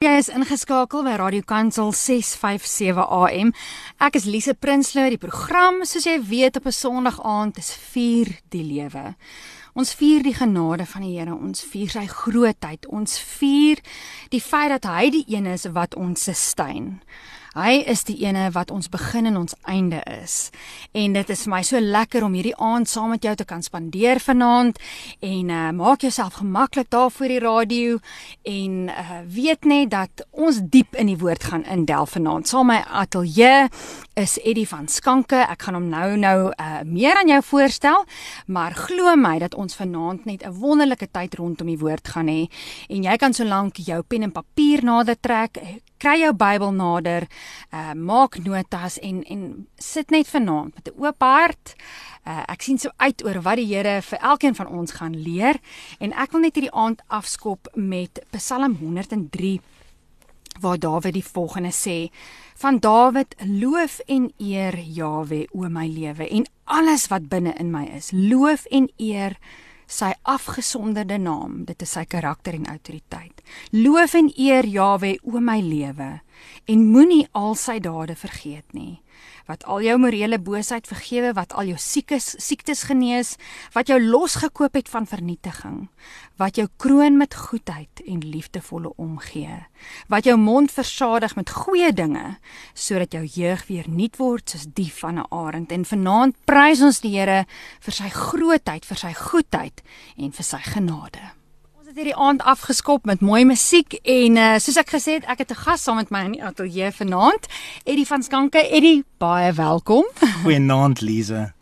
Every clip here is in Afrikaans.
Jy is ingeskakel by Radio Kansel 657 AM. Ek is Lise Prinsloo. Die program, soos jy weet, op 'n Sondag aand is vier die lewe. Ons vier die genade van die Here, ons vier sy grootheid, ons vier die feit dat hy die een is wat ons sustain. Hy is die ene wat ons begin en ons einde is. En dit is vir my so lekker om hierdie aand saam met jou te kan spandeer vanaand en uh, maak jouself gemaklik daar voor die radio en uh, weet net dat ons diep in die woord gaan indelf vanaand. Saam my ateljee is Eddie van Skanke. Ek gaan hom nou nou uh, meer aan jou voorstel, maar glo my dat ons vanaand net 'n wonderlike tyd rondom die woord gaan hê en jy kan solank jou pen en papier nader trek kry jou Bybel nader, uh maak notas en en sit net vanaand met 'n oop hart. Uh ek sien so uit oor wat die Here vir elkeen van ons gaan leer en ek wil net hierdie aand afskop met Psalm 103 waar Dawid die volgende sê: Van Dawid loof en eer Jawe o my lewe en alles wat binne in my is. Loof en eer sy afgesonderde naam, dit is sy karakter en autoriteit. Loof en eer Jawe o my lewe en moenie al sy dade vergeet nie wat al jou morele boosheid vergewe, wat al jou siekes siektes genees, wat jou losgekoop het van vernietiging, wat jou kroon met goedheid en liefdevolle omgee, wat jou mond versadig met goeie dinge, sodat jou jeug weer nuut word soos die van 'n arend. En vanaand prys ons die Here vir sy grootheid, vir sy goedheid en vir sy genade het hierdie aand afgeskop met mooi musiek en uh, soos ek gesê het, ek het 'n gas saam met my in die ateljee vanaand, Eddie van Skanke. Eddie, baie welkom. Goeienaand, Lize.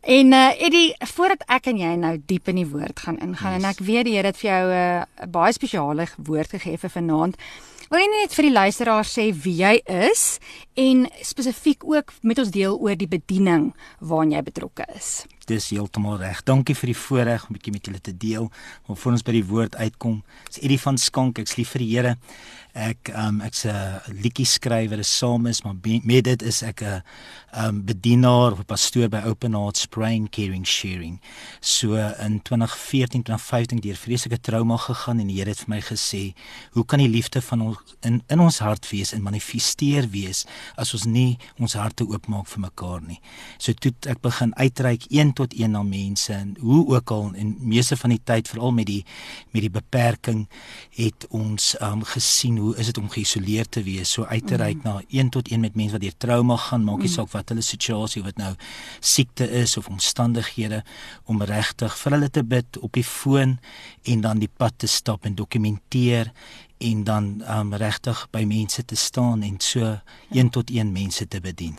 En uh, Eddie, voordat ek en jy nou diep in die woord gaan ingaan yes. en ek weet die Here het vir jou eh, 'n uh, baie spesiale woord gegee vir vanaand. Wil jy net vir die luisteraars sê wie jy is en spesifiek ook met ons deel oor die bediening waaraan jy betrokke is? Dis heeltemal reg. Dankie vir die voorreg om 'n bietjie met julle te deel. Maar voor ons by die woord uitkom, is Eddie van Skank, ek's lief vir die Here. Ek um ek's 'n liedjie skrywer, 'n psalmis, maar met dit is ek 'n um bedienaar of 'n pastoor by Open Hearts Praying Caring Sharing. So in 2014, 2015 deur vreeslike trauma gegaan en die Here het vir my gesê, "Hoe kan die liefde van ons in in ons hart wees en manifesteer wees as ons nie ons harte oopmaak vir mekaar nie?" So toe ek begin uitreik een tot een na mense en hoe ook al en meeste van die tyd veral met die met die beperking het ons um gesien hoe is dit om geïsoleerd te wees so uit te reik mm. na een tot een met mense wat deur trauma gaan maak nie mm. saak wat hulle situasie wat nou siekte is of omstandighede om regtig vir hulle te bid op die foon en dan die pad te stap en dokumenteer en dan um regtig by mense te staan en so een tot een mense te bedien.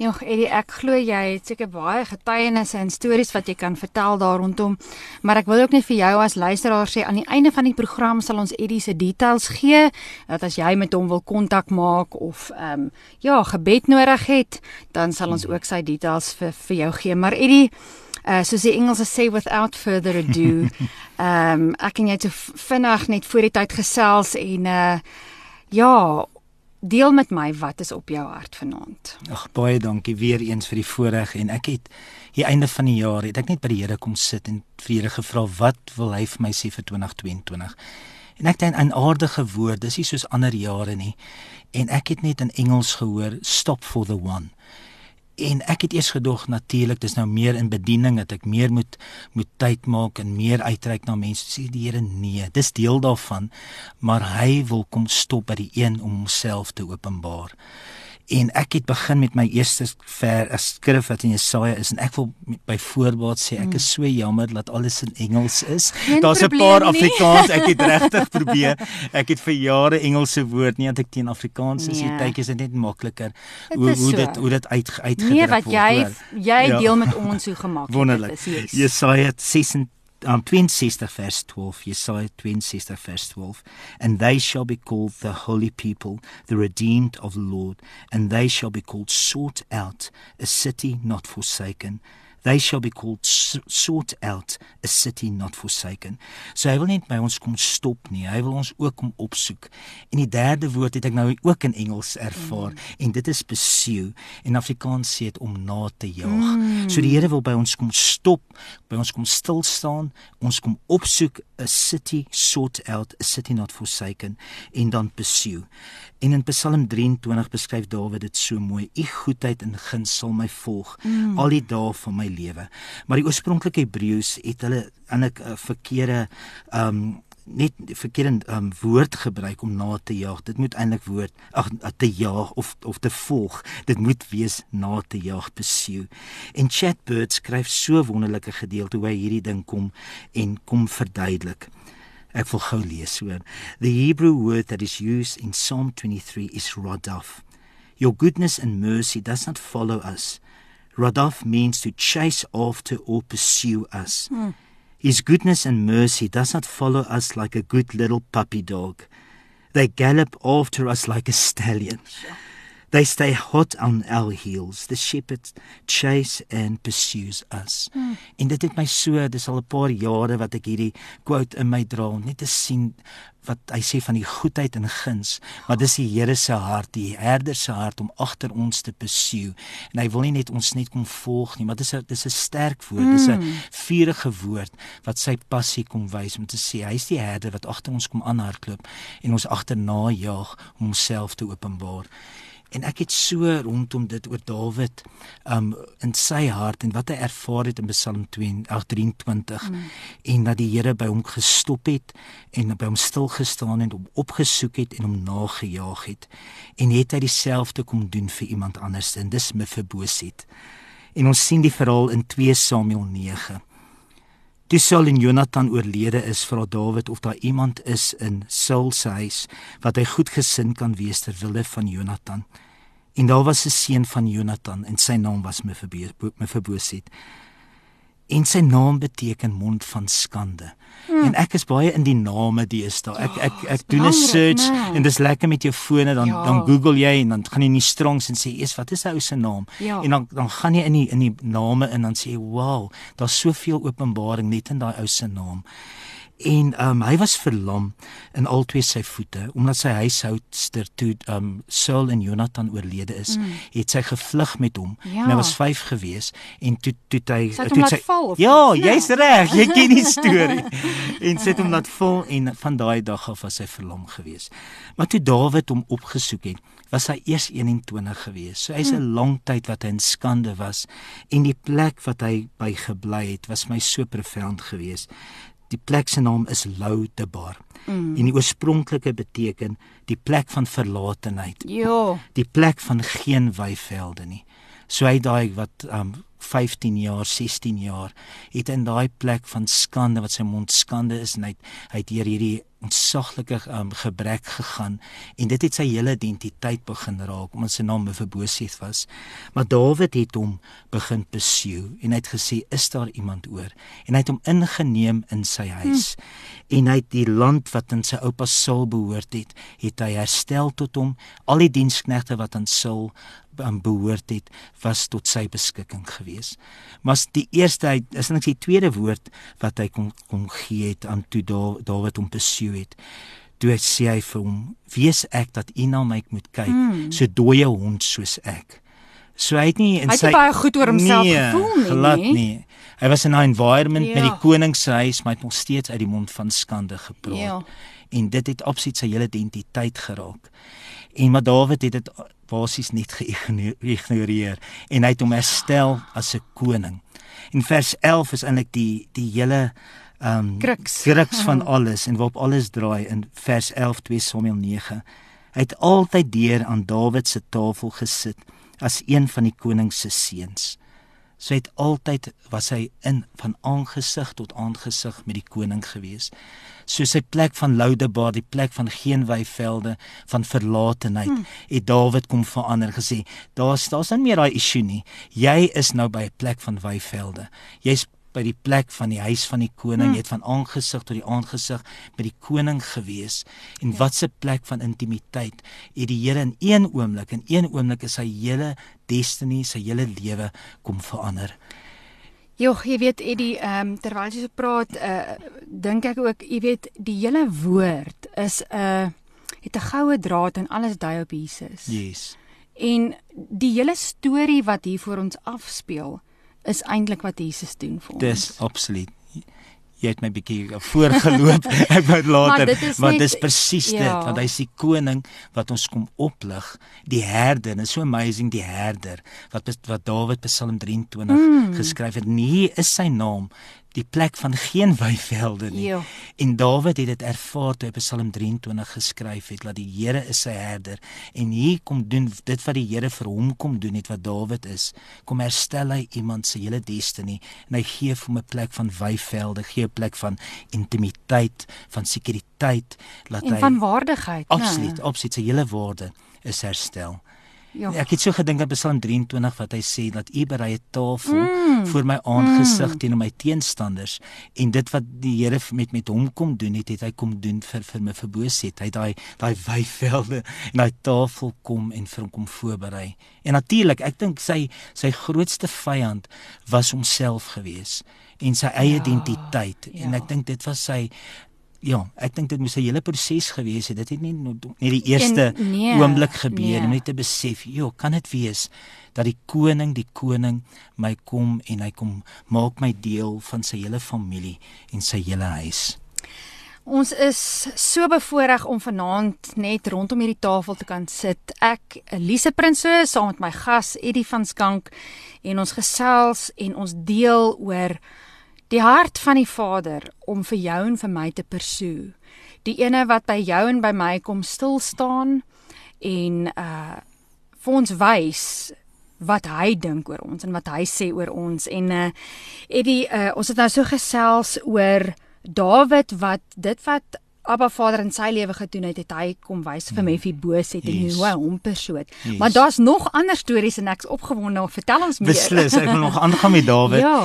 Ja, Eddie, ek glo jy het seker baie getuienisse en stories wat jy kan vertel daar rondom. Maar ek wil ook net vir jou as luisteraar sê aan die einde van die program sal ons Eddie se details gee dat as jy met hom wil kontak maak of ehm um, ja, gebed nodig het, dan sal ons ook sy details vir vir jou gee. Maar Eddie, uh soos die Engelse sê without further ado, ehm um, ek en jy het so vinnig net voor die tyd gesels en uh ja, Deel met my wat is op jou hart vanaand. Ag baie dankie weer eens vir die voorreg en ek het hier einde van die jaar het ek net by die Here kom sit en vir Here gevra wat wil hy vir my sê vir 2022. En ek het 'n aardige woord, dis nie soos ander jare nie. En ek het net in Engels gehoor stop for the one en ek het eers gedog natuurlik dis nou meer in bediening dat ek meer moet moet tyd maak en meer uitreik na mense sê die Here nee. Dis deel daarvan maar hy wil kom stop by die een om homself te openbaar en ek het begin met my eerste ver skrif wat in Jesaja is en ek wil byvoorbeeld sê ek is so jammer dat alles in Engels is. Daar's 'n paar Afrikaans ek het regtig probeer. Ek het vir jare Engelse woord nie want ek teen Afrikaans is nee. die tydjies is net makliker hoe hoe dit hoe dit uit uitgedruk word. Nee wat jy jy ja. deel met ons so gemaklik. Wonderlik. Jesaja 66 um, 62 verse 12 Jesaja 62 verse 12 and they shall be called the holy people the redeemed of the Lord and they shall be called sought out a city not forsaken They shall be called sought out, a city not forsaken. So hy wil net by ons kom stop nie. Hy wil ons ook kom opsoek. En die derde woord het ek nou ook in Engels ervaar mm. en dit is pursue. In Afrikaans sê dit om na te jaag. Mm. So die Here wil by ons kom stop, by ons kom stil staan, ons kom opsoek, a city sought out, a city not forsaken en dan pursue. En in Psalm 23 beskryf Dawid dit so mooi: U goedheid en guns sal my volg mm. al die dae van my lewe. Maar die oorspronklike Hebreëus het hulle aan 'n uh, verkeerde um net verkeerde um woord gebruik om na te jaag. Dit moet eintlik woord ag te jaag of of te volg. Dit moet wees na te jaag pursue. En Chatbird skryf so wonderlike gedeelte hoe hy hierdie ding kom en kom verduidelik. Ek wil gou lees hoor. The Hebrew word that is used in Psalm 23 is radaf. Your goodness and mercy does not follow us. Radaf means to chase after or pursue us. Mm. His goodness and mercy does not follow us like a good little puppy dog. They gallop after us like a stallion. Sure. They stay hot on our heels. The shepherd chase and pursues us. Hmm. En dit het my so, dis al 'n paar jare wat ek hierdie quote in my dra, net te sien wat hy sê van die goedheid en guns, maar dis die Here se hart, die herder se hart om agter ons te pursue. En hy wil nie net ons net kom volg nie, maar dis 'n dis 'n sterk woord, dis 'n hmm. vuurige woord wat sy passie kom wys om te sê hy's die herder wat agter ons kom aanhardloop en ons agterna jaag om homself te openbaar. En ek het so rondom dit oor Dawid um in sy hart en wat hy ervaar het in Psalm 23 mm. en dat die Here by hom gestop het en by hom stil gestaan en hom opgesoek het en hom nagejaag het en het hy dieselfde kom doen vir iemand anders en dis Mephibosheth. En ons sien die verhaal in 2 Samuel 9. Dis sal in Jonathan oorlede is vra Dawid of daar iemand is in Saul se huis wat hy goedgesind kan wees ter wille van Jonathan. En daar was 'n seun van Jonathan en sy naam was Mephibosheth. En sy naam beteken mond van skande. Hmm. En ek is baie in die name die is daar. Ek ek ek doen 'n search man. en dis lekker met jou fone dan ja. dan Google jy en dan gaan jy in die strongs en sê, "Eers, wat is hy se naam?" Ja. En dan dan gaan jy in die in die name in en dan sê jy, "Wow, daar's soveel openbaring net in daai ou se naam." En um, hy was verlam in al twee sy voete omdat sy huishoudster toe um, Saul en Jonathan oorlede is mm. het sy gevlug met hom ja. en hy was 5 gewees en toe toe hy toe sy val, Ja, jy's reg, jy ken die storie. en sy het hom laat val en van daai dag af was hy verlam gewees. Maar toe Dawid hom opgesoek het, was hy eers 21 gewees. So hy's 'n mm. lang tyd wat hy in skande was en die plek wat hy by gebly het was my so profound geweest. Die plek se naam is Loudebar. Mm. En die oorspronklike beteken die plek van verlatenheid. Ja. Die plek van geen weivelde nie. So hy daai wat um 15 jaar, 16 jaar het in daai plek van skande wat sy mond skande is en hy hy het deur hierdie ontsaglike um, gebrek gegaan en dit het sy hele identiteit begin raak omdat sy naam Mephibosheth was. Maar Dawid het hom begin pursue en hy het gesê is daar iemand oor en hy het hom ingeneem in sy huis hm. en hy het die land wat aan sy oupa Saul behoort het, het hy herstel tot hom. Al die diensknegte wat aan Saul um, behoort het was tot sy beskikking gewees. Maar die eerste hy is net die tweede woord wat hy kon kon gee het aan toe Dawid hom besoek het. Toe sê hy vir hom: "Wees ek dat u na my moet kyk, mm. so dooie hond soos ek." So hy het nie in hy sy Hy het baie goed oor homself nee, gevoel nie. Glad nie. nie. Hy was in 'n environment ja. met die koning se huis, maar hy het nog steeds uit die mond van skande gepraat. Ja. En dit het absoluut sy hele identiteit geraak. En maar Dawid het dit basies net geïgnoreer en hy het hom herstel as 'n koning. In vers 11 is eintlik die die hele ehm um, kruks. kruks van alles en waarop alles draai in vers 11 2 Samuel 9. Hy het altyd deur aan Dawid se tafel gesit as een van die koning se seuns. So het altyd was hy in van aangesig tot aangesig met die koning gewees soos sy plek van Loudebar, die plek van geen weivelde, van verlatenheid, hmm. het Dawid kom verander gesê, daar's daar's nie meer daai issue nie. Jy is nou by 'n plek van weivelde. Jy's by die plek van die huis van die koning, hmm. jy het van aangesig tot die aangesig by die koning gewees. En ja. wat 'n plek van intimiteit het die Here in een oomblik, in een oomblik is sy hele destiny, sy hele lewe kom verander. Jogg, jy weet Eddie, ehm um, terwyl jy so praat, uh dink ek ook, jy weet, die hele woord is 'n uh, het 'n goue draad en alles dui op Jesus. Yes. En die hele storie wat hier voor ons afspeel, is eintlik wat Jesus doen vir ons. Dis absoluut jy het my bietjie voorgeloop ek wou later maar dis presies ja. dit want hy's die koning wat ons kom oplig die herder en is so amazing die herder wat wat Dawid Psalm 23 mm. geskryf het nie is sy naam die plek van geen weivelde nie. Jo. En Dawid het dit ervaar toe hy Psalm 23 geskryf het dat die Here is sy herder en hier kom doen dit wat die Here vir hom kom doen het wat Dawid is. Kom herstel hy iemand se hele destiny en hy gee hom 'n plek van weivelde, gee 'n plek van intimiteit, van sekuriteit, laat en hy En van waardigheid. Absoluut, absoluut sy hele waarde is herstel. Ja. Ek het so gedink aan Psalm 23 wat hy sê dat U berei 'n tafel mm. voor my aangesig mm. teenoor my teenstanders en dit wat die Here met met hom kom doen het, het hy kom doen vir vir my verboosheid. Hy daai daai weivelde en daai tafel kom en vir hom kom voorberei. En natuurlik, ek dink sy sy grootste vyand was homself gewees en sy eie ja, identiteit ja. en ek dink dit was sy ja, ek dink dit moes 'n hele proses gewees het. Dit het nie net die eerste nee, oomblik gebeur nee. om net te besef, joh, kan dit wees dat die koning, die koning my kom en hy kom maak my deel van sy hele familie en sy hele huis. Ons is so bevoorreg om vanaand net rondom hierdie tafel te kan sit. Ek, Elise Prinsloo, saam met my gas Eddie van Skank en ons gesels en ons deel oor die hart van die Vader om vir jou en vir my te pursue. Die ene wat by jou en by my kom stil staan en uh vir ons wys wat hy dink oor ons en wat hy sê oor ons en uh Eddie uh ons het nou so gesels oor Dawid wat dit wat Abba Vader in sy lewe gedoen het, het hy kom wys vir my wie boos het en hoe hy hom persoot. Yes. Maar daar's nog ander stories en ek's opgewonde. Vertel ons meer. Beslis, ek wil nog aangaan met Dawid. ja.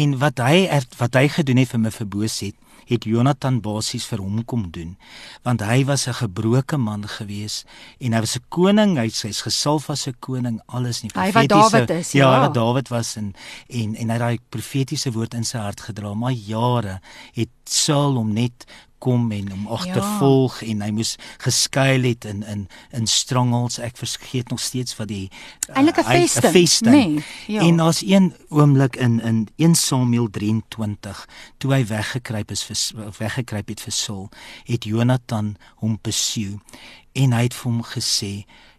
En wat hy wat hy gedoen het vir my verboos het, het Jonathan basies vir hom kom doen. Want hy was 'n gebroke man gewees en hy was 'n koning, hy's hy's gesalf as 'n koning, alles nie profetiese. Hy wat Dawid is, ja. Ja, wat Dawid was en en en hy het daai profetiese woord in sy hart gedra, maar jare het Saul hom net kom en hom agtervolg ja. en hy moes geskuil het in in in strangels ek vergeet nog steeds wat die eintlik 'n feesting nee, ja. en daar's een oomblik in in 1 Samuel 23 toe hy weggekruip is vir weggekruip het vir Saul het Jonathan hom besoek en hy het vir hom gesê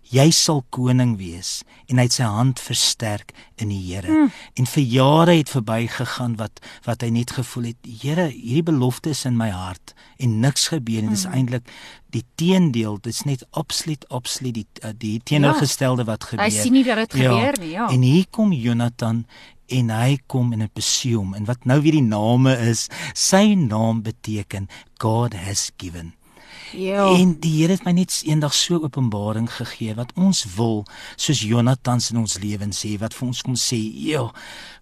jy sal koning wees en hy het sy hand versterk in die Here. Mm. En vir jare het verbygegaan wat wat hy net gevoel het, Here, hierdie belofte is in my hart en niks gebeur en dit is mm. eintlik die teendeel, dit is net absoluut absoluut die uh, die teenoorgestelde ja. wat gebeur. Hy sien nie dat dit ja. gebeur nie, ja. En hier kom Jonathan en hy kom in 'n besoem en wat nou weer die name is, sy naam beteken God has given. Ja. En die Here het my net eendag so openbaring gegee wat ons wil soos Jonathan in ons lewens sê wat vir ons kom sê, "Ja,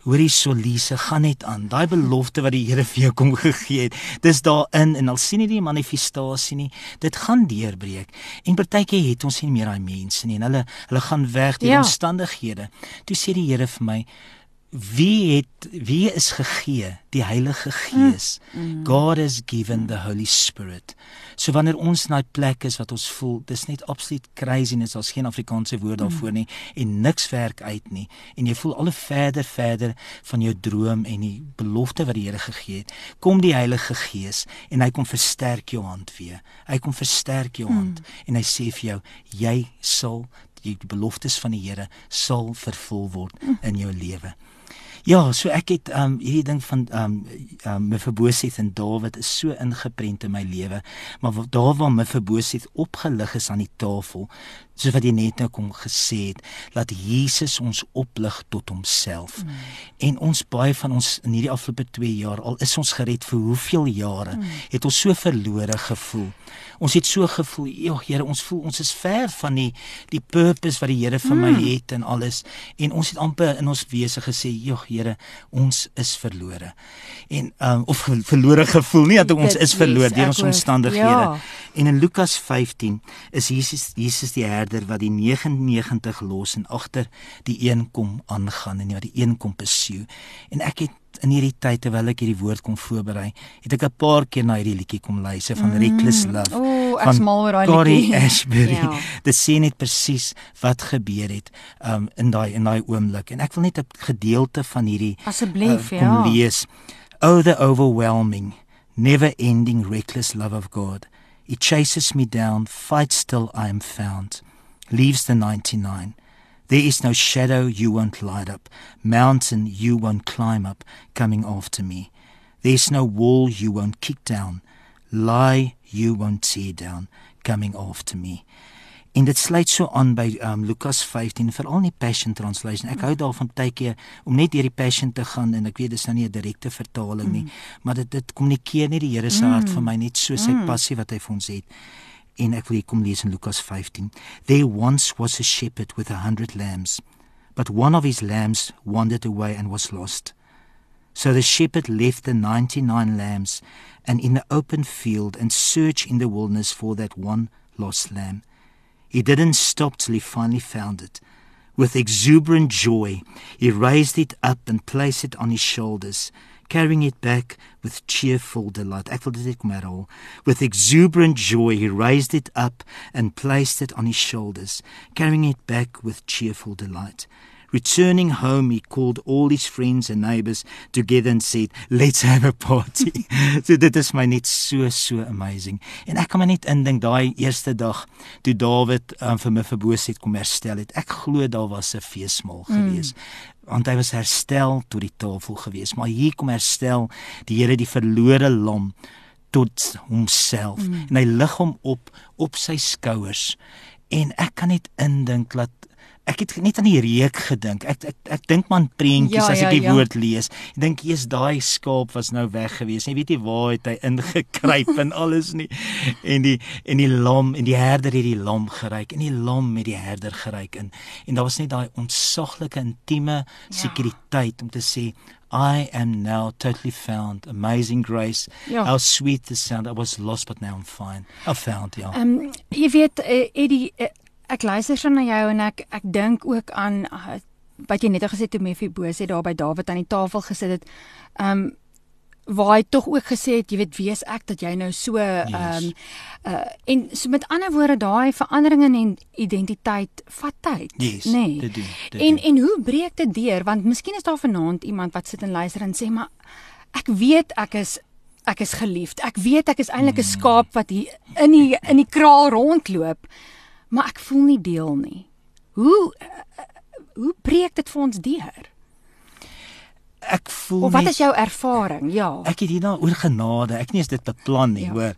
hoorie Solise, gaan net aan. Daai belofte wat die Here vir jou kom gegee het, dis daarin en al sien jy die manifestasie nie, dit gaan deurbreek. En partykeer het ons nie meer daai mense nie en hulle hulle gaan weg deur ja. omstandighede. Toe sê die Here vir my, wie het wie is gegee die Heilige Gees mm. mm. God has given the Holy Spirit so wanneer ons in daai plek is wat ons voel dis net absoluut craziness as geen Afrikaanse woord daarvoor mm. nie en niks werk uit nie en jy voel al verder verder van jou droom en die belofte wat die Here gegee het kom die Heilige Gees en hy kom versterk jou hand weer hy kom versterk jou hand mm. en hy sê vir jou jy sal die beloftes van die Here sal vervul word mm. in jou lewe Ja, so ek het um hierdie ding van um um Mephibosheth en Dawid is so ingeprent in my lewe, maar daar waar Mephibosheth opgelig is aan die tafel, soos wat jy net nou kom gesê het, laat Jesus ons oplig tot homself. Mm. En ons baie van ons in hierdie afgelope 2 jaar, al is ons gered vir hoeveel jare, mm. het ons so verlore gevoel. Ons het so gevoel, ja Here, ons voel ons is ver van die die purpose wat die Here vir mm. my het en alles. En ons het amper in ons wese gesê, ja Here, ons is verlore. En um of verlore gevoel, nie dat ons is verlore deur ons omstandighede. Ja. En in Lukas 15 is Jesus Jesus die herder wat die 99 los en agter die een kom aangaan en wat die een kom besoek. En ek het in hierdie tyd terwyl ek hierdie woord kom voorberei, het ek 'n paar keer na hierdie liedjie kom luister van mm. Reckless Love. O, ek smal oor daai liedjie. Ashbury. Ja. Dit sê net presies wat gebeur het um in daai in daai oomblik en ek wil net 'n gedeelte van hierdie asseblief uh, kom ja. lees. Oh the overwhelming, never-ending reckless love of God. It chases me down, fights till I am found. Leaves the 99 There is no shadow you won't light up, mountain you won't climb up, coming after me. There's no wall you won't kick down, lie you won't tear down, coming after me. En dit sluit so aan by um, Lukas 15 veral in die Passion Translation. Ek hou daarvan baie keer om net deur die Passion te gaan en ek weet dis nou nie 'n direkte vertaling nie, mm. maar dit dit kommunikeer net die Here se hart mm. vir my net so sy mm. passie wat hy vir ons het en ek wil kom lees in Lukas 15. There once was a shepherd with a hundred lambs, but one of his lambs wandered away and was lost. So the shepherd left the 99 lambs and in the open field and searched in the wilderness for that one lost lamb. He didn't stop till he finally found it. With exuberant joy, he raised it up and placed it on his shoulders carrying it back with cheerful delight. Ek wil dit net kom herhaal. With exuberant joy he raised it up and placed it on his shoulders, carrying it back with cheerful delight. Returning home, he called all his friends and neighbors together and said, "Let's have a party." so dit is my net so so amazing. En ek kan my net indink daai eerste dag toe Dawid um, vir my verboosheid kom herstel het. Ek glo daar was 'n feesmaal mm. gewees. Want hy was herstel tot die tafel gewees, maar hier kom herstel die Here die verlore lam tot homself. Mm. en hy lig hom op op sy skouers. En ek kan net indink dat ek het net aan die reuk gedink. Ek ek ek, dink man prentjies ja, as ek ja, die ja. woord lees. Ek dink eers daai skaap was nou weg gewees. Jy weet nie waar het hy ingekruip en alles nie. En die en die lam en die herder het die lam geryk en die lam met die herder geryk in. En daar was net daai ontsaglike intieme ja. sekuriteit om te sê I am now totally found. Amazing grace. Ja. How sweet the sound. I was lost but now I'm fine. I found, ja. Ehm um, jy weet uh, Eddie uh, ek luister so na jou en ek ek dink ook aan uh, wat jy net gesê het toe Mefibose daar by Dawid aan die tafel gesit het. Um waar hy tog ook gesê het, jy weet, wie is ek dat jy nou so um yes. uh en so met ander woorde daai veranderinge in identiteit vat tyd, yes, nê? Nee. En en hoe breek dit deur? Want miskien is daar vanaand iemand wat sit en luister en sê, "Maar ek weet ek is ek is geliefd. Ek weet ek is eintlik 'n mm. skaap wat hier in die in die kraal rondloop." Maar ek voel nie deel nie. Hoe hoe breek dit vir ons deur? Ek voel Of wat is jou ervaring? Ja. Ek het hierna oor genade. Ek nie is dit beplan nie, ja. hoor.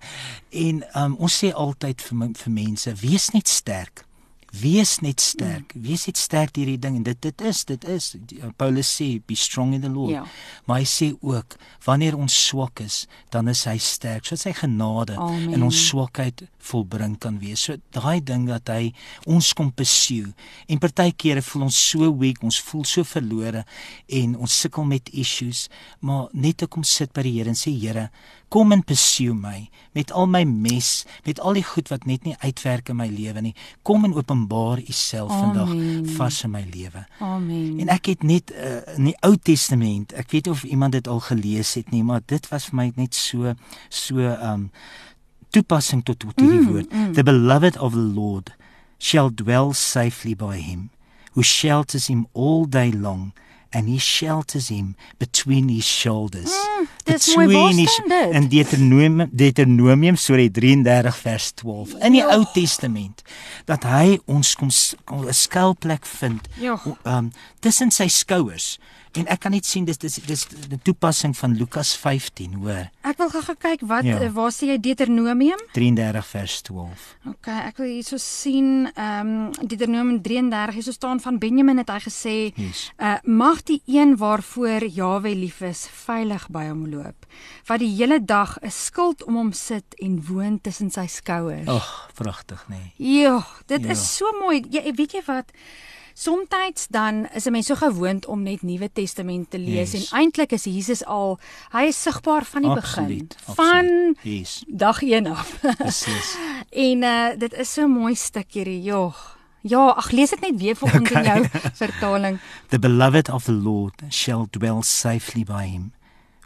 En um, ons sê altyd vir vir mense, wees net sterk wees net sterk. Mm. Wees net sterk hierdie ding en dit dit is dit is Paulus sê be strong in the Lord. Ja. Maar hy sê ook wanneer ons swak is, dan is hy sterk. So sy genade Amen. in ons swakheid volbring kan wees. So daai ding dat hy ons kom pursue. En partykeere voel ons so weak, ons voel so verlore en ons sukkel met issues, maar net te kom sit by die Here en sê Here, kom en pursue my met al my mes, met al die goed wat net nie uitwerk in my lewe nie. Kom en openbaar u self vandag vas in my lewe. Amen. En ek het net uh, in die Ou Testament, ek weet of iemand dit al gelees het nie, maar dit was vir my net so so um toepassing tot tot hierdie mm, woord. Mm. The beloved of the Lord shall dwell safely by him who shelters him all day long and he shelters him between his shoulders. Mm, dis mooi his, in Deuteronomium Deuteronomium sorry 33 vers 12 in die ja. Ou Testament dat hy ons kom 'n skuilplek vind ja. um tussen sy skouers En ek kan net sien dis dis dis die toepassing van Lukas 15, hoor. Ek wil gou kyk wat ja. Eh, waar sê jy Deuteronomium 33 vers 12. OK, ek wil hierso sien ehm um, Deuteronomium 33 hierso staan van Benjamin het hy gesê yes. uh mag die een waarvoor Jawe lief is veilig by hom loop wat die hele dag 'n skild om hom sit en woon tussen sy skouers. Ag, pragtig nê. Nee. Ja, dit ja. is so mooi. Jy weet jy wat Somstyds dan is 'n mens so gewoond om net Nuwe Testament te lees yes. en eintlik is Jesus al hy is sigbaar van die absoluut, begin absoluut. van yes. dag 1 af. Presies. en uh dit is so 'n mooi stuk hierdie jog. Ja, ag lees dit net weer vir ons okay. in jou vertaling. The beloved of the Lord shall dwell safely by him,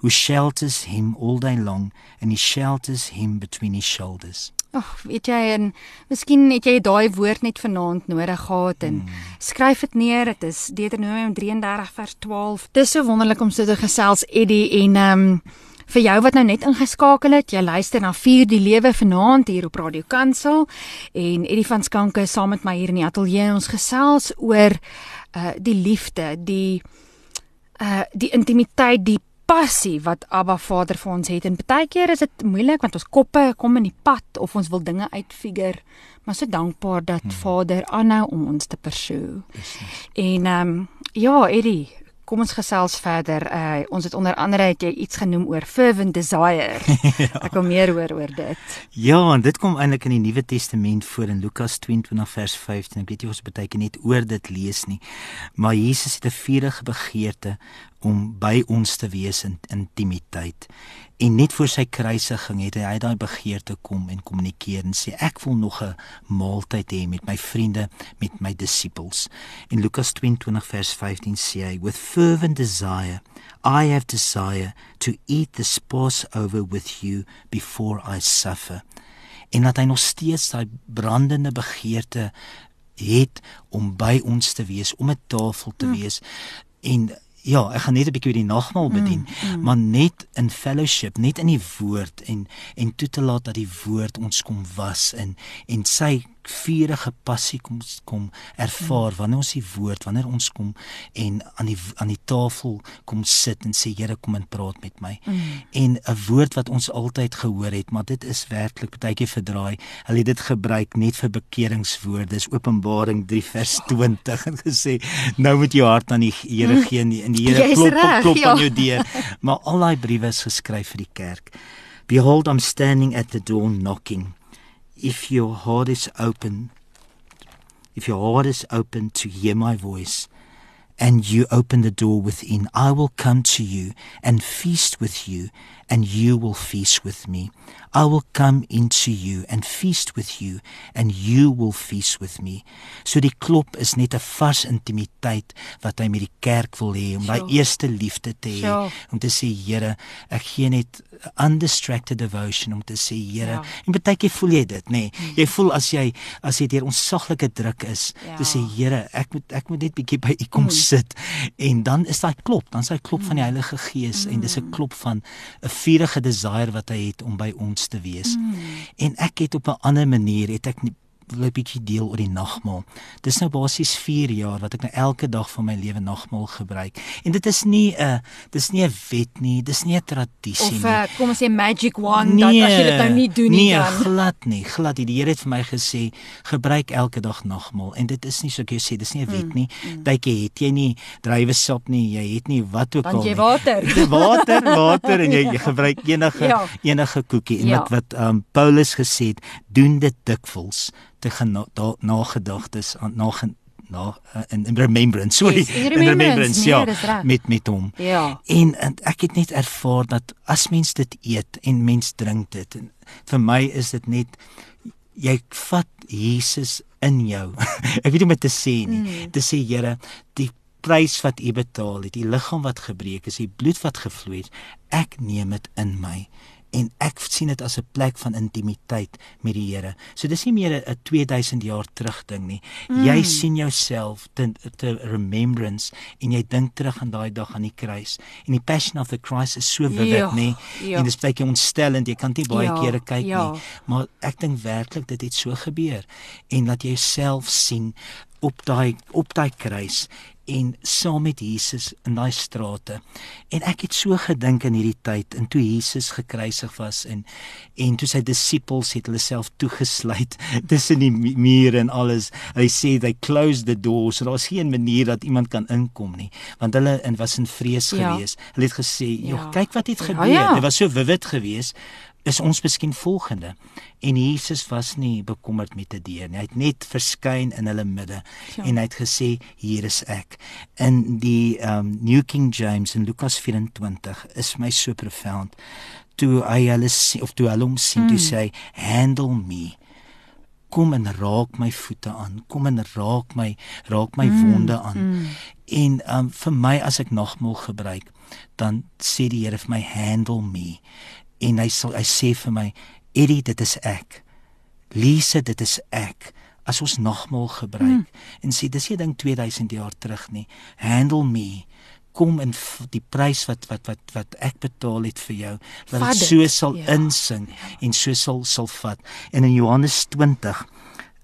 who shelters him all day long and he shelters him between his shoulders. Ag, weet jy en miskien het jy daai woord net vanaand nodig gehad en mm. skryf dit neer. Dit is Deuteronomium 33 vers 12. Dis so wonderlik om so te gesels Eddie en ehm um, vir jou wat nou net ingeskakel het, jy luister na Vier die Lewe vanaand hier op Radio Kansel en Eddie van Skanke saam met my hier in die ateljee ons gesels oor uh die liefde, die uh die intimiteit, die passie wat Abba Vader vir ons het en baie keer is dit moeilik want ons koppe kom in die pad of ons wil dinge uitfigure maar so dankbaar dat hmm. Vader aanhou om ons te pursue. En ehm um, ja, Eddie, kom ons gesels verder. Uh ons het onder andere het jy iets genoem oor fervent desire. ja. Ek wil meer hoor oor dit. Ja, en dit kom eintlik in die Nuwe Testament voor in Lukas 22 vers 15. Ek weet nie of ons baie keer net oor dit lees nie. Maar Jesus het 'n vurige begeerte om by ons te wees in intimiteit. En net voor sy kruisiging het hy daai begeerte kom en kommunikeer en sê ek wil nog 'n maaltyd hê met my vriende, met my disippels. In Lukas 22 vers 15 sê hy with fervent desire I have desire to eat the Passover with you before I suffer. En dat hy nog steeds daai brandende begeerte het om by ons te wees, om 'n tafel te hm. wees. En Ja, ek gaan net 'n bietjie die nagmaal bedien, mm, mm. maar net in fellowship, net in die woord en en toe te laat dat die woord ons kom was in en sy vurige passie kom kom ervaar wanneer ons die woord wanneer ons kom en aan die aan die tafel kom sit en sê Here kom en praat met my. Mm. En 'n woord wat ons altyd gehoor het, maar dit is werklik baie keer verdraai. Hulle het dit gebruik net vir bekeringswoorde. Dis Openbaring 3 vers 20 en gesê nou moet jou hart aan die Here mm. gee en die Here klop op klop ja. aan jou deur. Maar al daai briewe is geskryf vir die kerk. Behold I'm standing at the door knocking if your heart is open, if your heart is open to hear my voice, and you open the door within, I will come to you and feast with you, and you will feast with me. I will come into you and feast with you and you will feast with me. So die klop is net 'n vars intimiteit wat hy met die kerk wil hê om daai eerste liefde te hê sure. om te sê Here, ek gee net undistracted devotion om te sê Here. Ja. En baie keer voel jy dit, nê? Nee. Hmm. Jy voel as jy as jy deur onsaglike druk is, ja. te sê Here, ek moet ek moet net bietjie by U kom hmm. sit. En dan is daai klop, dan is daai klop hmm. van die hmm. Heilige Gees hmm. en dis 'n klop van 'n vurige desire wat hy het om by ons te wees. Mm. En ek het op 'n ander manier het ek 'n bietjie deel oor die nagmaal. Dis nou basies 4 jaar wat ek nou elke dag van my lewe nagmaal gebruik. En dit is nie 'n dis nie 'n wet nie, dis nie 'n tradisie nie. Of uh, kom ons sê magic wand nee, dat as jy dit nou nie doen nie nee, dan. Nee, glad nie. Glad nie. Die Here het vir my gesê gebruik elke dag nagmaal en dit is nie so ek sê dis nie 'n wet mm, nie. Bytjie mm. het jy nie drywe sap nie, jy het nie wat ook al. Want jy water. Jy water, water en jy, jy gebruik enige ja. enige koekie en ja. wat wat um, Paulus gesê het, doen dit dikwels te nagedagtes aan na na in, in remembrance sorry. Yes, in remembrance, remembrance ja nee, met met hom. Ja. En, en ek het net ervaar dat as mens dit eet en mens drink dit en vir my is dit net jy vat Jesus in jou. Ek weet nie om dit te sê nie. Mm. te sê Here die prys wat u betaal het die liggaam wat gebreek is die bloed wat gevloei het ek neem dit in my en ek sien dit as 'n plek van intimiteit met die Here. So dis nie meer 'n 2000 jaar terug ding nie. Mm. Jy sien jouself te, te remembrance en jy dink terug aan daai dag aan die kruis. En die passion of the Christ is so vivid, nê? Ja. En dit is baie ontstellend. Jy kan dit baie ja, kere kyk ja. nie, maar ek dink werklik dit het so gebeur en dat jy self sien op daai op daai kruis en saam met Jesus in daai strate. En ek het so gedink in hierdie tyd en toe Jesus gekruisig was en en toe sy disippels het hulle self toegesluit tussen die mure en alles. Hy sê they closed the doors. So daar's geen manier dat iemand kan inkom nie, want hulle in was in vrees ja. gewees. Hulle het gesê, "Jog, ja. kyk wat het gebeur." Ja, ja. Dit was so vivid geweest is ons miskien volgende en Jesus was nie bekommerd met 'n deur nie hy het net verskyn in hulle midde ja. en hy het gesê hier is ek in die um, New King James in Lukas 24 is my so profound toe hy hulle of toe hulle hom sien mm. toe sê handle me kom en raak my voete aan, kom en raak my raak my mm, wonde aan. Mm. En um vir my as ek nagmaal gebruik, dan sê die Here vir my handle me. En hy sê hy sê vir my, Eddie, dit is ek. Lise, dit is ek. As ons nagmaal gebruik mm. en sê dis 'n ding 2000 jaar terug nie. Handle me kom in die prys wat wat wat wat ek betaal het vir jou dat dit so sal ja. insing ja. en so sal sal vat en in Johannes 20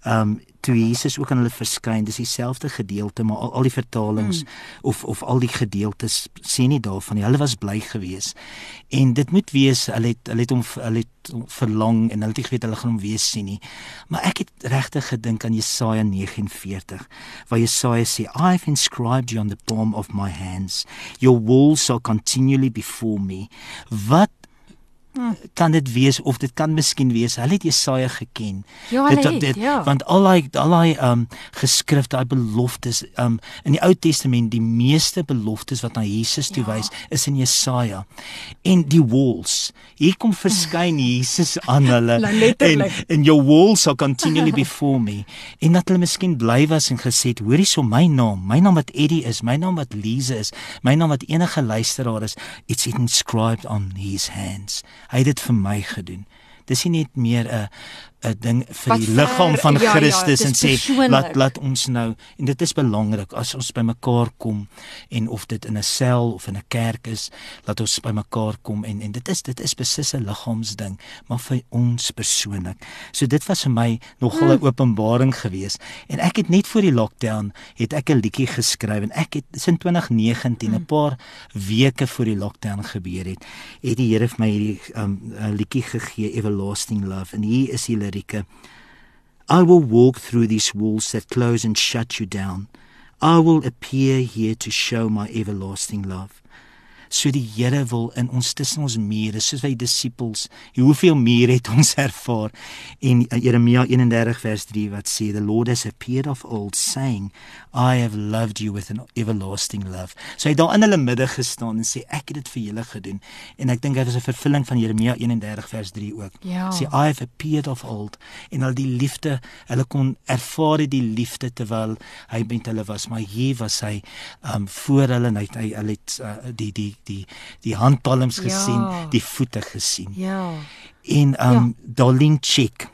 um toe Jesus ook aan hulle verskyn, dis dieselfde gedeelte, maar al, al die vertalings mm. of of al die gedeeltes sê nie daarvan nie. Hulle was bly geweest. En dit moet wees hulle het hulle het hom hulle het verlang en hulle het geweet hulle gaan hom weer sien nie. Maar ek het regtig gedink aan Jesaja 49 waar Jesaja sê, "I've inscribed you on the palm of my hands. Your walls are continually before me." Wat kan dit wees of dit kan miskien wees. Hulle het Jesaja geken. Ja, dit, het, dit ja. want al daai al daai um geskrifte daai beloftes um in die Ou Testament die meeste beloftes wat na Jesus toe ja. wys is in Jesaja. En die walls. Hier kom verskyn Jesus aan hulle en in your walls are continually before me. En dat hulle miskien bly was en gesê het hoorie so my naam my naam wat Eddie is my naam wat Lise is my naam wat enige luisteraar is it's inscribed on his hands Hy het dit vir my gedoen. Dis nie net meer 'n 'n ding vir die liggaam van ja, ja Christus ja, en sê laat laat ons nou en dit is belangrik as ons bymekaar kom en of dit in 'n sel of in 'n kerk is laat ons bymekaar kom en en dit is dit is beslis 'n liggaamsding maar vir ons persoonlik so dit was vir my nogal 'n hmm. openbaring geweest en ek het net voor die lockdown het ek 'n liedjie geskryf en ek het in 2019 'n hmm. paar weke voor die lockdown gebeur het het die Here vir my hierdie um, liedjie gegee everlasting love en hier is die lirieke. I will walk through these walls that close and shut you down. I will appear here to show my everlasting love. So die Here wil in ons tussen ons mure, soos hy disippels, hoeveel mure het ons ervaar in Jeremia 31 vers 3 wat sê the Lord has appeared of old saying I have loved you with an everlasting love. So hy het daar in hulle midde gestaan en sê ek het dit vir julle gedoen en ek dink dit is 'n vervulling van Jeremia 31 vers 3 ook. Ja. Sê I have appeared of old en al die liefde, hulle kon ervaar die liefde terwyl hy met hulle was, maar hier was hy um voor hulle en hy hy het uh, die die die die handpalms ja. gesien, die voete gesien. Ja. En um ja. Darlene Chick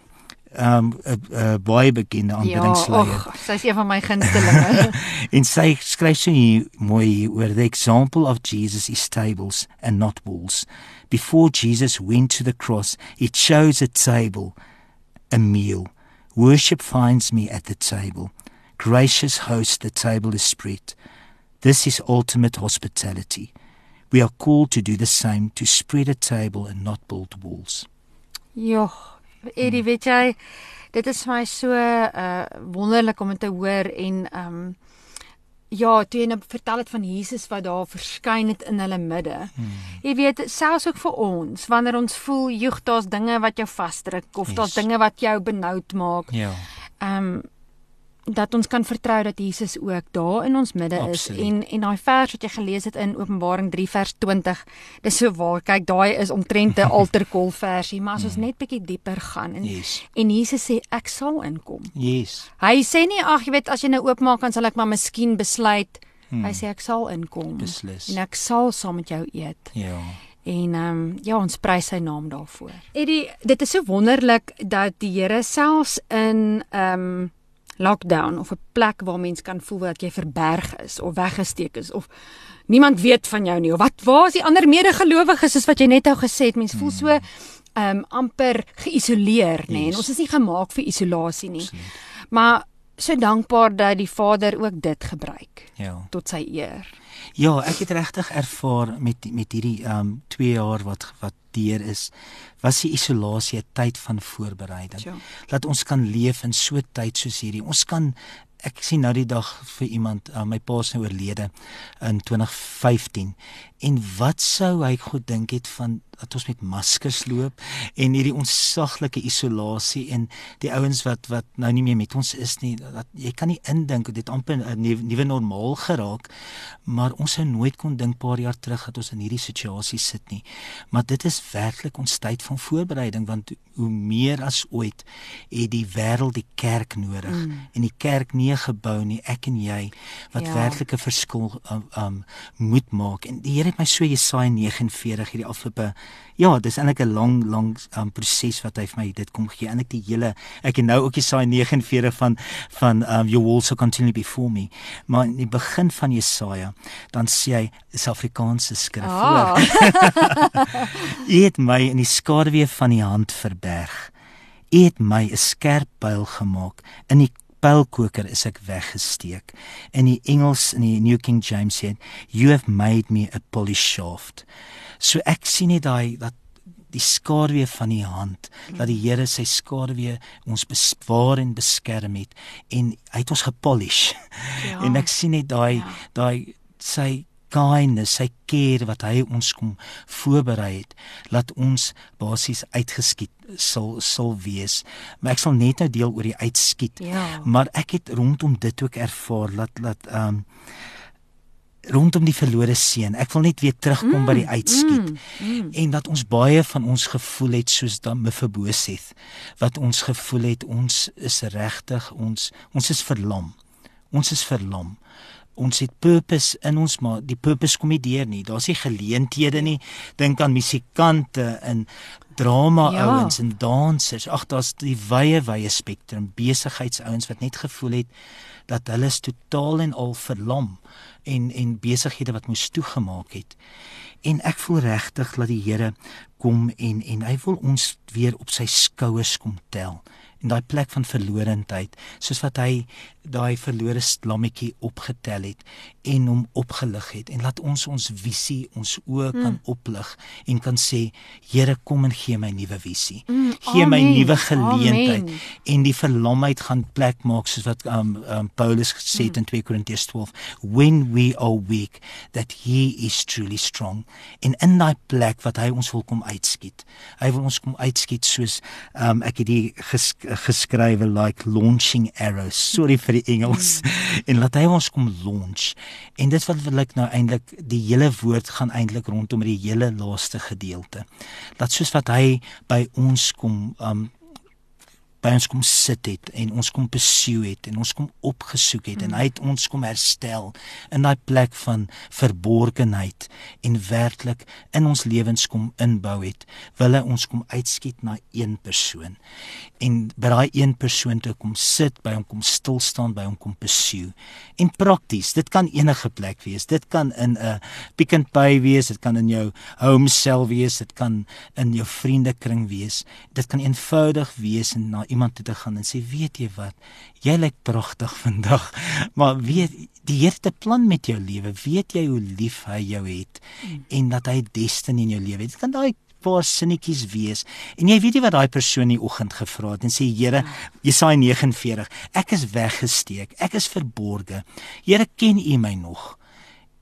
um 'n uh, baie bekende aanbiddingsleier. Ja, sy is een van my gunstelinge. en sy skryf so hier mooi oor the example of Jesus is tables and not walls. Before Jesus went to the cross, he chose a table, a meal. Worship finds me at the table. Gracious host, the table is spread. This is ultimate hospitality. We are called to do the same to spread a table and not build walls. Ja, Eddie, hmm. weet jy, dit is my so uh wonderlik om te hoor en um ja, toe jy nou vertel het van Jesus wat daar verskyn het in hulle midde. Hmm. Jy weet, selfs ook vir ons, wanneer ons voel joeg daar's dinge wat jou vasdruk of yes. daar's dinge wat jou benoud maak. Ja. Um dat ons kan vertrou dat Jesus ook daar in ons midde is Absoluut. en en daai vers wat jy gelees het in Openbaring 3 vers 20 dis so waar kyk daai is omtrent 'n alterkol versie maar as ons mm. net bietjie dieper gaan en yes. en Jesus sê ek sal inkom. Yes. Hy sê nie ag jy weet as jy nou oopmaak dan sal ek maar miskien besluit hmm. hy sê ek sal inkom Beslis. en ek sal saam met jou eet. Ja. En ehm um, ja, ons prys sy naam daarvoor. Eddie, dit is so wonderlik dat die Here selfs in ehm um, lockdown of 'n plek waar mens kan voel dat jy verberg is of weggesteek is of niemand weet van jou nie of wat waar is die ander medegelowiges soos wat jy net nou gesê het mens voel so hmm. ehm um, amper geïsoleer nê nee, en ons is nie gemaak vir isolasie nie. Maar so dankbaar dat die Vader ook dit gebruik ja tot sy eer ja ek het regtig ervaar met met hierdie ehm um, 2 jaar wat wat deur is was die isolasie 'n tyd van voorbereiding. Ja. Laat ons kan leef in so 'n tyd soos hierdie. Ons kan ek sien nou die dag vir iemand, uh, my pa se nou oorlede in 2015. En wat sou hy goed dink het van dat ons met maskers loop en hierdie onsaglike isolasie en die ouens wat wat nou nie meer met ons is nie dat jy kan nie indink dit amper 'n nuwe normaal geraak maar ons sou nooit kon dink paar jaar terug dat ons in hierdie situasie sit nie maar dit is werklik ons tyd van voorbereiding want hoe meer as ooit het die wêreld die kerk nodig mm. en die kerk nie 'n gebou nie ek en jy wat ja. werklik 'n verskil um, um moet maak en die Here het my so Jesaja 49 hierdie afloope ja, dis eintlik 'n lang lang um, proses wat hy vir my dit kom gee. Eintlik die hele ek het nou ook Jesaja 49 van van um, your walls will continue before me. Maar in die begin van Jesaja dan sê hy is Afrikaanse skrif. Oh. Hy het my in die skaduwee van die hand verberg. Hy het my 'n skerp pyl gemaak in die pylkoker is ek weggesteek. In die Engels in die New King James sê you have made me a polished shaft. So ek sien net daai dat die skaduwee van die hand dat die Here sy skaduwee ons bewaar en beskerm het en hy het ons gepolish. Ja. En ek sien net daai ja. daai sy kindness, sy care wat hy ons kom voorberei het, laat ons basies uitgeskiet sal sal wees. Maar ek sal net nou deel oor die uitskiet. Ja. Maar ek het rondom dit ook ervaar dat dat ehm um, rondom die verlore seun. Ek wil net weer terugkom mm, by die uitskiet mm, mm. en dat ons baie van ons gevoel het soos dan Mephibosheth wat ons gevoel het ons is regtig ons ons is verlam. Ons is verlam. Ons het purpose in ons maar die purpose kom nie deur nie. Daar's nie geleenthede nie. Dink aan musikante en drama ja. ouens en dansers. Ag daar's die wye wye spektrum besigheidsouens wat net gevoel het dat hulle is totaal en al verlam en en besighede wat moes toegemaak het. En ek voel regtig dat die Here kom en en hy wil ons weer op sy skouers kom tel in daai plek van verlorendheid soos wat hy daai verlore lammetjie opgetel het en hom opgelig het en laat ons ons visie ons oë mm. kan oplig en kan sê Here kom en gee my nuwe visie mm, gee my nuwe geleentheid amen. en die verlamheid gaan plek maak soos wat um, um, Paulus gesê het mm. in 2 Korintiërs 12 when we are weak that he is truly strong en in daai plek wat hy ons wil kom uitskiet hy wil ons kom uitskiet soos um, ek het die ges geskrywe like launching arrows. Sorry vir die Engels. Mm. en laat hy ons kom launch. En dit wat wil ek nou eintlik die hele woord gaan eintlik rondom die hele laaste gedeelte. Dat soos wat hy by ons kom um by ons kom sit het en ons kom pursue het en ons kom opgesoek het mm. en hy het ons kom herstel in daai plek van verborgenheid en werklik in ons lewens kom inbou het wil hy ons kom uitskiet na een persoon. En by daai een persoon toe kom sit by hom kom stil staan by hom kom pursue. En prakties dit kan enige plek wees. Dit kan in 'n pick and pay wees dit kan in jou home cell wees dit kan in jou vriendekring wees. Dit kan eenvoudig wees en na iemand toe te gaan en sê weet jy wat? Jy lyk pragtig vandag maar weet die Here het 'n plan met jou lewe. Weet jy hoe lief hy jou het en dat hy destiny in jou lewe het? Dit kan daai paar sinnetjies wees? En jy weet nie wat daai persoon die oggend gevra het en sê Here ja. Jesaja 49 ek is weggesteek ek is verborge. Here ken u my nog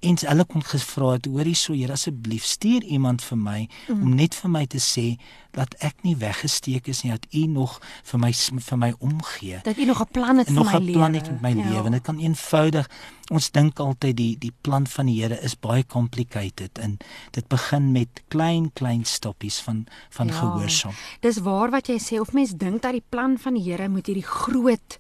en hulle kon gevra het hoorie so Here asseblief stuur iemand vir my mm. om net vir my te sê dat ek nie weggesteek is nie dat u nog vir my vir my omgee dat u nog 'n plan het vir my lewe nog 'n plan het met my ja. lewe en dit kan eenvoudig ons dink altyd die die plan van die Here is baie complicated en dit begin met klein klein stappies van van ja. gehoorsaam dis waar wat jy sê of mens dink dat die plan van die Here moet hierdie groot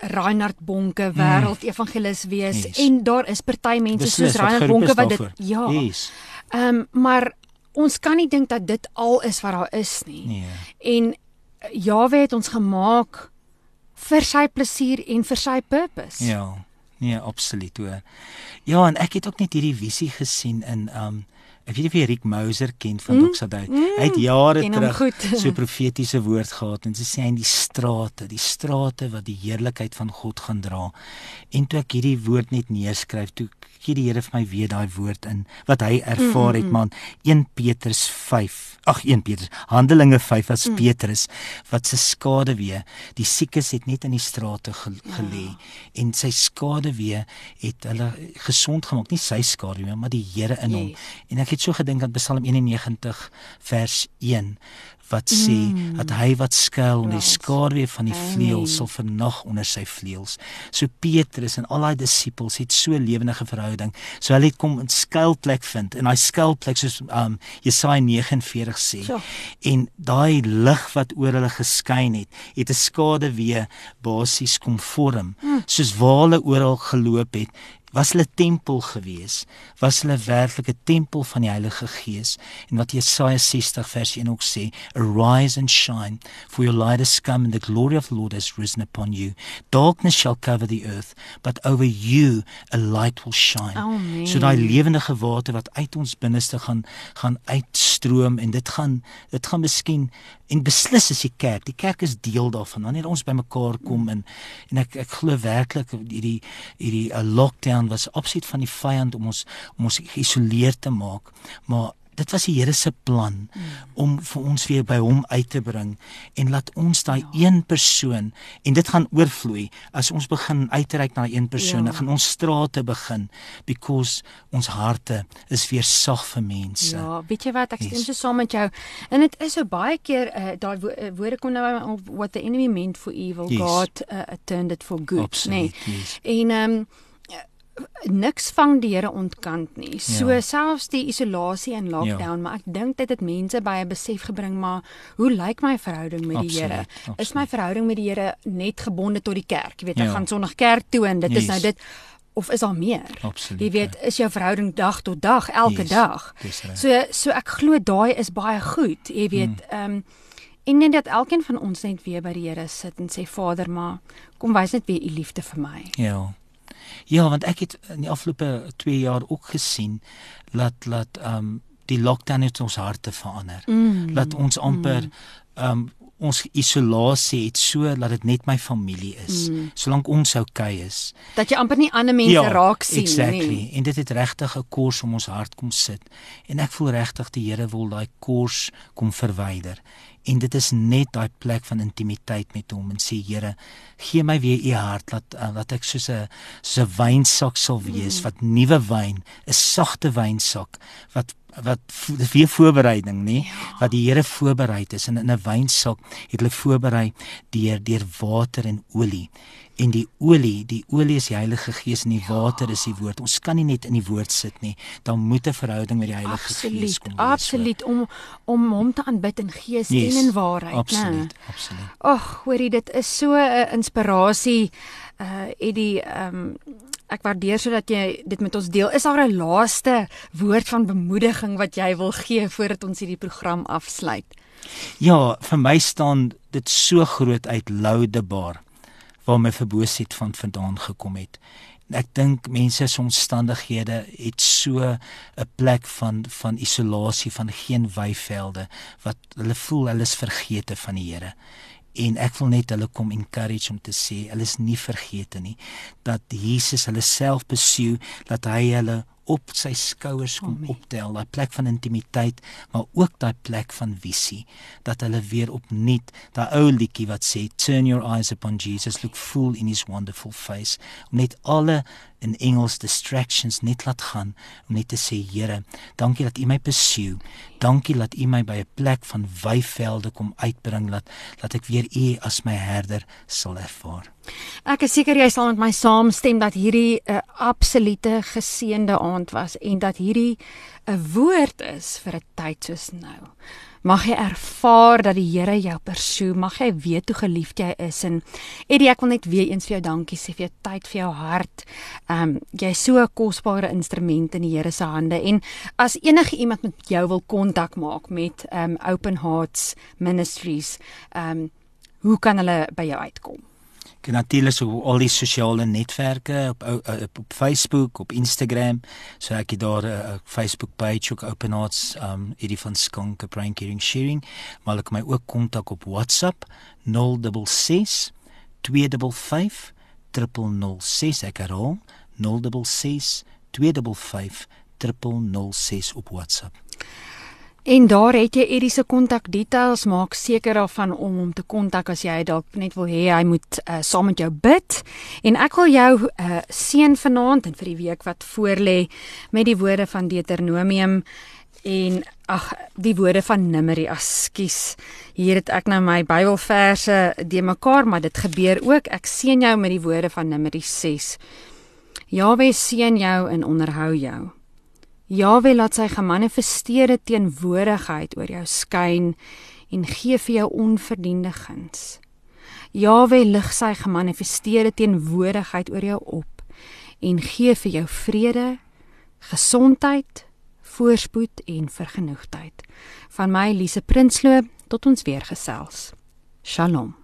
Reinhard Bonke wêreld mm. evangelis wees yes. en daar is party mense soos Reinhard Bonke wat dit ja. Yes. Ehm um, maar ons kan nie dink dat dit al is wat daar is nie. Nee. En Jawe het ons gemaak vir sy plesier en vir sy purpose. Ja. Nee, absoluut hoor. Ja, en ek het ook net hierdie visie gesien in ehm um, Ek weet nie of jy Rick Mouser ken van mm, Doxadou. Mm, hy het jare terug so profetiese woord gehad en sy sê in die strate, die strate wat die heerlikheid van God gaan dra. En toe ek hierdie woord net neerskryf, toe gee die Here vir my weer daai woord in wat hy ervaar mm, het mm, man 1 Petrus 5. Ag 1 Petrus. Handelinge 5 as mm. Petrus wat se skade weer. Die siekes het net in die strate ge, ja. gelê en sy skade weer het hulle gesond gemaak, nie sy skade weer, maar die Here in yes. hom. En ek het so gedink aan Psalm 91 vers 1 wat sê mm. dat hy wat skuil in die skaduwee van die vleuels sal vernag onder sy vleuels. So Petrus en al daai disippels het so lewendige verhouding. So hulle het kom 'n skuilplek vind en daai skuilplek soos um Jesaja 49 sê. So. En daai lig wat oor hulle geskyn het, het 'n skaduwee basies kom vorm. Mm. Soos waar hulle oral geloop het, was hulle tempel gewees? Was hulle werklike tempel van die Heilige Gees? En wat Jesaja 60 vers 1 ook sê arise and shine for your light has come and the glory of the Lord has risen upon you. Darkness shall cover the earth but over you a light will shine. Oh, so daai lewendige water wat uit ons binneste gaan gaan uitstroom en dit gaan dit gaan miskien en beslis is die kerk die kerk is deel daarvan. Wanneer ons bymekaar kom en en ek ek glo werklik hierdie hierdie 'n uh, lockdown was opset van die vyand om ons om ons geïsoleer te maak maar dit was die Here se plan mm. om vir ons weer by hom uit te bring en laat ons daai ja. een persoon en dit gaan oorvloei as ons begin uitreik na een persoon ja. gaan ons strate begin because ons harte is weer sag vir mense. Ja, weet jy wat ek stem yes. so saam met jou en dit is so baie keer uh, daai wo uh, woorde kom nou what the enemy meant for evil yes. God uh, turned it for good, nê. Nee. Yes. En ehm um, niks vang die Here ontkant nie. So ja. selfs die isolasie en lockdown, ja. maar ek dink dit het mense by 'n besef gebring maar hoe lyk my verhouding met die Here? Is my verhouding met die Here net gebonde tot die kerk? Jy weet, ek ja. gaan Sondag kerk toe en dit yes. is nou dit of is daar meer? Absoluut. Jy weet, ja. is jou verhouding dag tot dag, elke yes. dag. So so ek glo daai is baie goed. Jy weet, hmm. ehm mm. um, en net dat elkeen van ons net weer by die Here sit en sê Vader, maar kom wys net weer u liefde vir my. Ja. Ja, want ek het in die afgelope 2 jaar ook gesien dat dat ehm um, die lockdown het ons harte verander. Mm, dat ons amper mm. ehm mm. um, ons isolasie het so dat dit net my familie is. Mm. Solank ons oukei okay is. Dat jy amper nie ander mense ja, raak sien nie. Exactly. En dit het regtig 'n kors om ons hart kom sit. En ek voel regtig die Here wil daai kors kom verwyder en dit is net daai plek van intimiteit met hom en sê Here gee my weer u hart laat laat ek soos 'n 'n wynsak sal wees mm. wat nuwe wyn 'n sagte wynsak wat wat weer voorbereiding nê ja. wat die Here voorberei het in 'n wynsak het hulle voorberei deur deur water en olie en die olie, die olie is die Heilige Gees en die ja. water is die woord. Ons kan nie net in die woord sit nie. Daar moet 'n verhouding met die Heilige absoluut, Gees kom. Absoluut, absoluut om om hom te aanbid in gees yes, en in waarheid, né? Absoluut, absoluut. Ag, hoorie, dit is so 'n inspirasie uh Eddie, ehm um, ek waardeer sodat jy dit met ons deel. Is daar 'n laaste woord van bemoediging wat jy wil gee voordat ons hierdie program afsluit? Ja, vir my staan dit so groot uit loudebaar waar my verboosheid van vandaan gekom het. Ek dink mense se omstandighede het so 'n plek van van isolasie van geen weivelde wat hulle voel hulle is vergete van die Here. En ek wil net hulle kom encourage om te sê hulle is nie vergete nie dat Jesus hulle self besoek dat hy hulle op sy skouers kom oh, optel, daai plek van intimiteit, maar ook daai plek van visie, dat hulle weer opnuut daai ou liedjie wat sê turn your eyes upon Jesus, look full in his wonderful face, om net alle in Engels distractions net laat gaan om net te sê Here, dankie dat U my besoek. Dankie dat U my by 'n plek van weivelde kom uitbring dat dat ek weer U as my herder sal ervaar. Ek is seker jy sal met my saamstem dat hierdie 'n uh, absolute geseënde aand was en dat hierdie 'n uh, woord is vir 'n tyd soos nou. Mag jy ervaar dat die Here jou persoe, mag jy weet hoe geliefd jy is en Eddie, ek wil net weer eens vir jou dankie sê vir jou tyd, vir jou hart. Ehm um, jy is so 'n kosbare instrument in die Here se hande en as enige iemand met jou wil kontak maak met ehm um, Open Hearts Ministries, ehm um, hoe kan hulle by jou uitkom? Natuurlik so al die sosiale netwerke op, op op Facebook, op Instagram. So ek het daar 'n Facebook page ook Open Hearts um Eddie van Skunk Brain Caring Sharing. Maar ek my ook kontak op WhatsApp 066 255 006 ek herhaal 066 255 006 op WhatsApp. En daar het jy Eddie se kontak details, maak seker daarvan om hom te kontak as jy dalk net wil hê hy moet uh, saam met jou bid. En ek wil jou uh, seën vanaand en vir die week wat voorlê met die woorde van Deuteronomium En ag, die woorde van Numeri, askies. Hier het ek nou my Bybelverse de mekaar, maar dit gebeur ook. Ek seën jou met die woorde van Numeri 6. Jaweh seën jou en onderhou jou. Jaweh laat sy gemanifesteerde teenwoordigheid oor jou skyn en gee vir jou onverdiende guns. Jaweh lig sy gemanifesteerde teenwoordigheid oor jou op en gee vir jou vrede, gesondheid, voorspoed en vergenoegdheid. Van my Elise Prinsloo tot ons weer gesels. Shalom.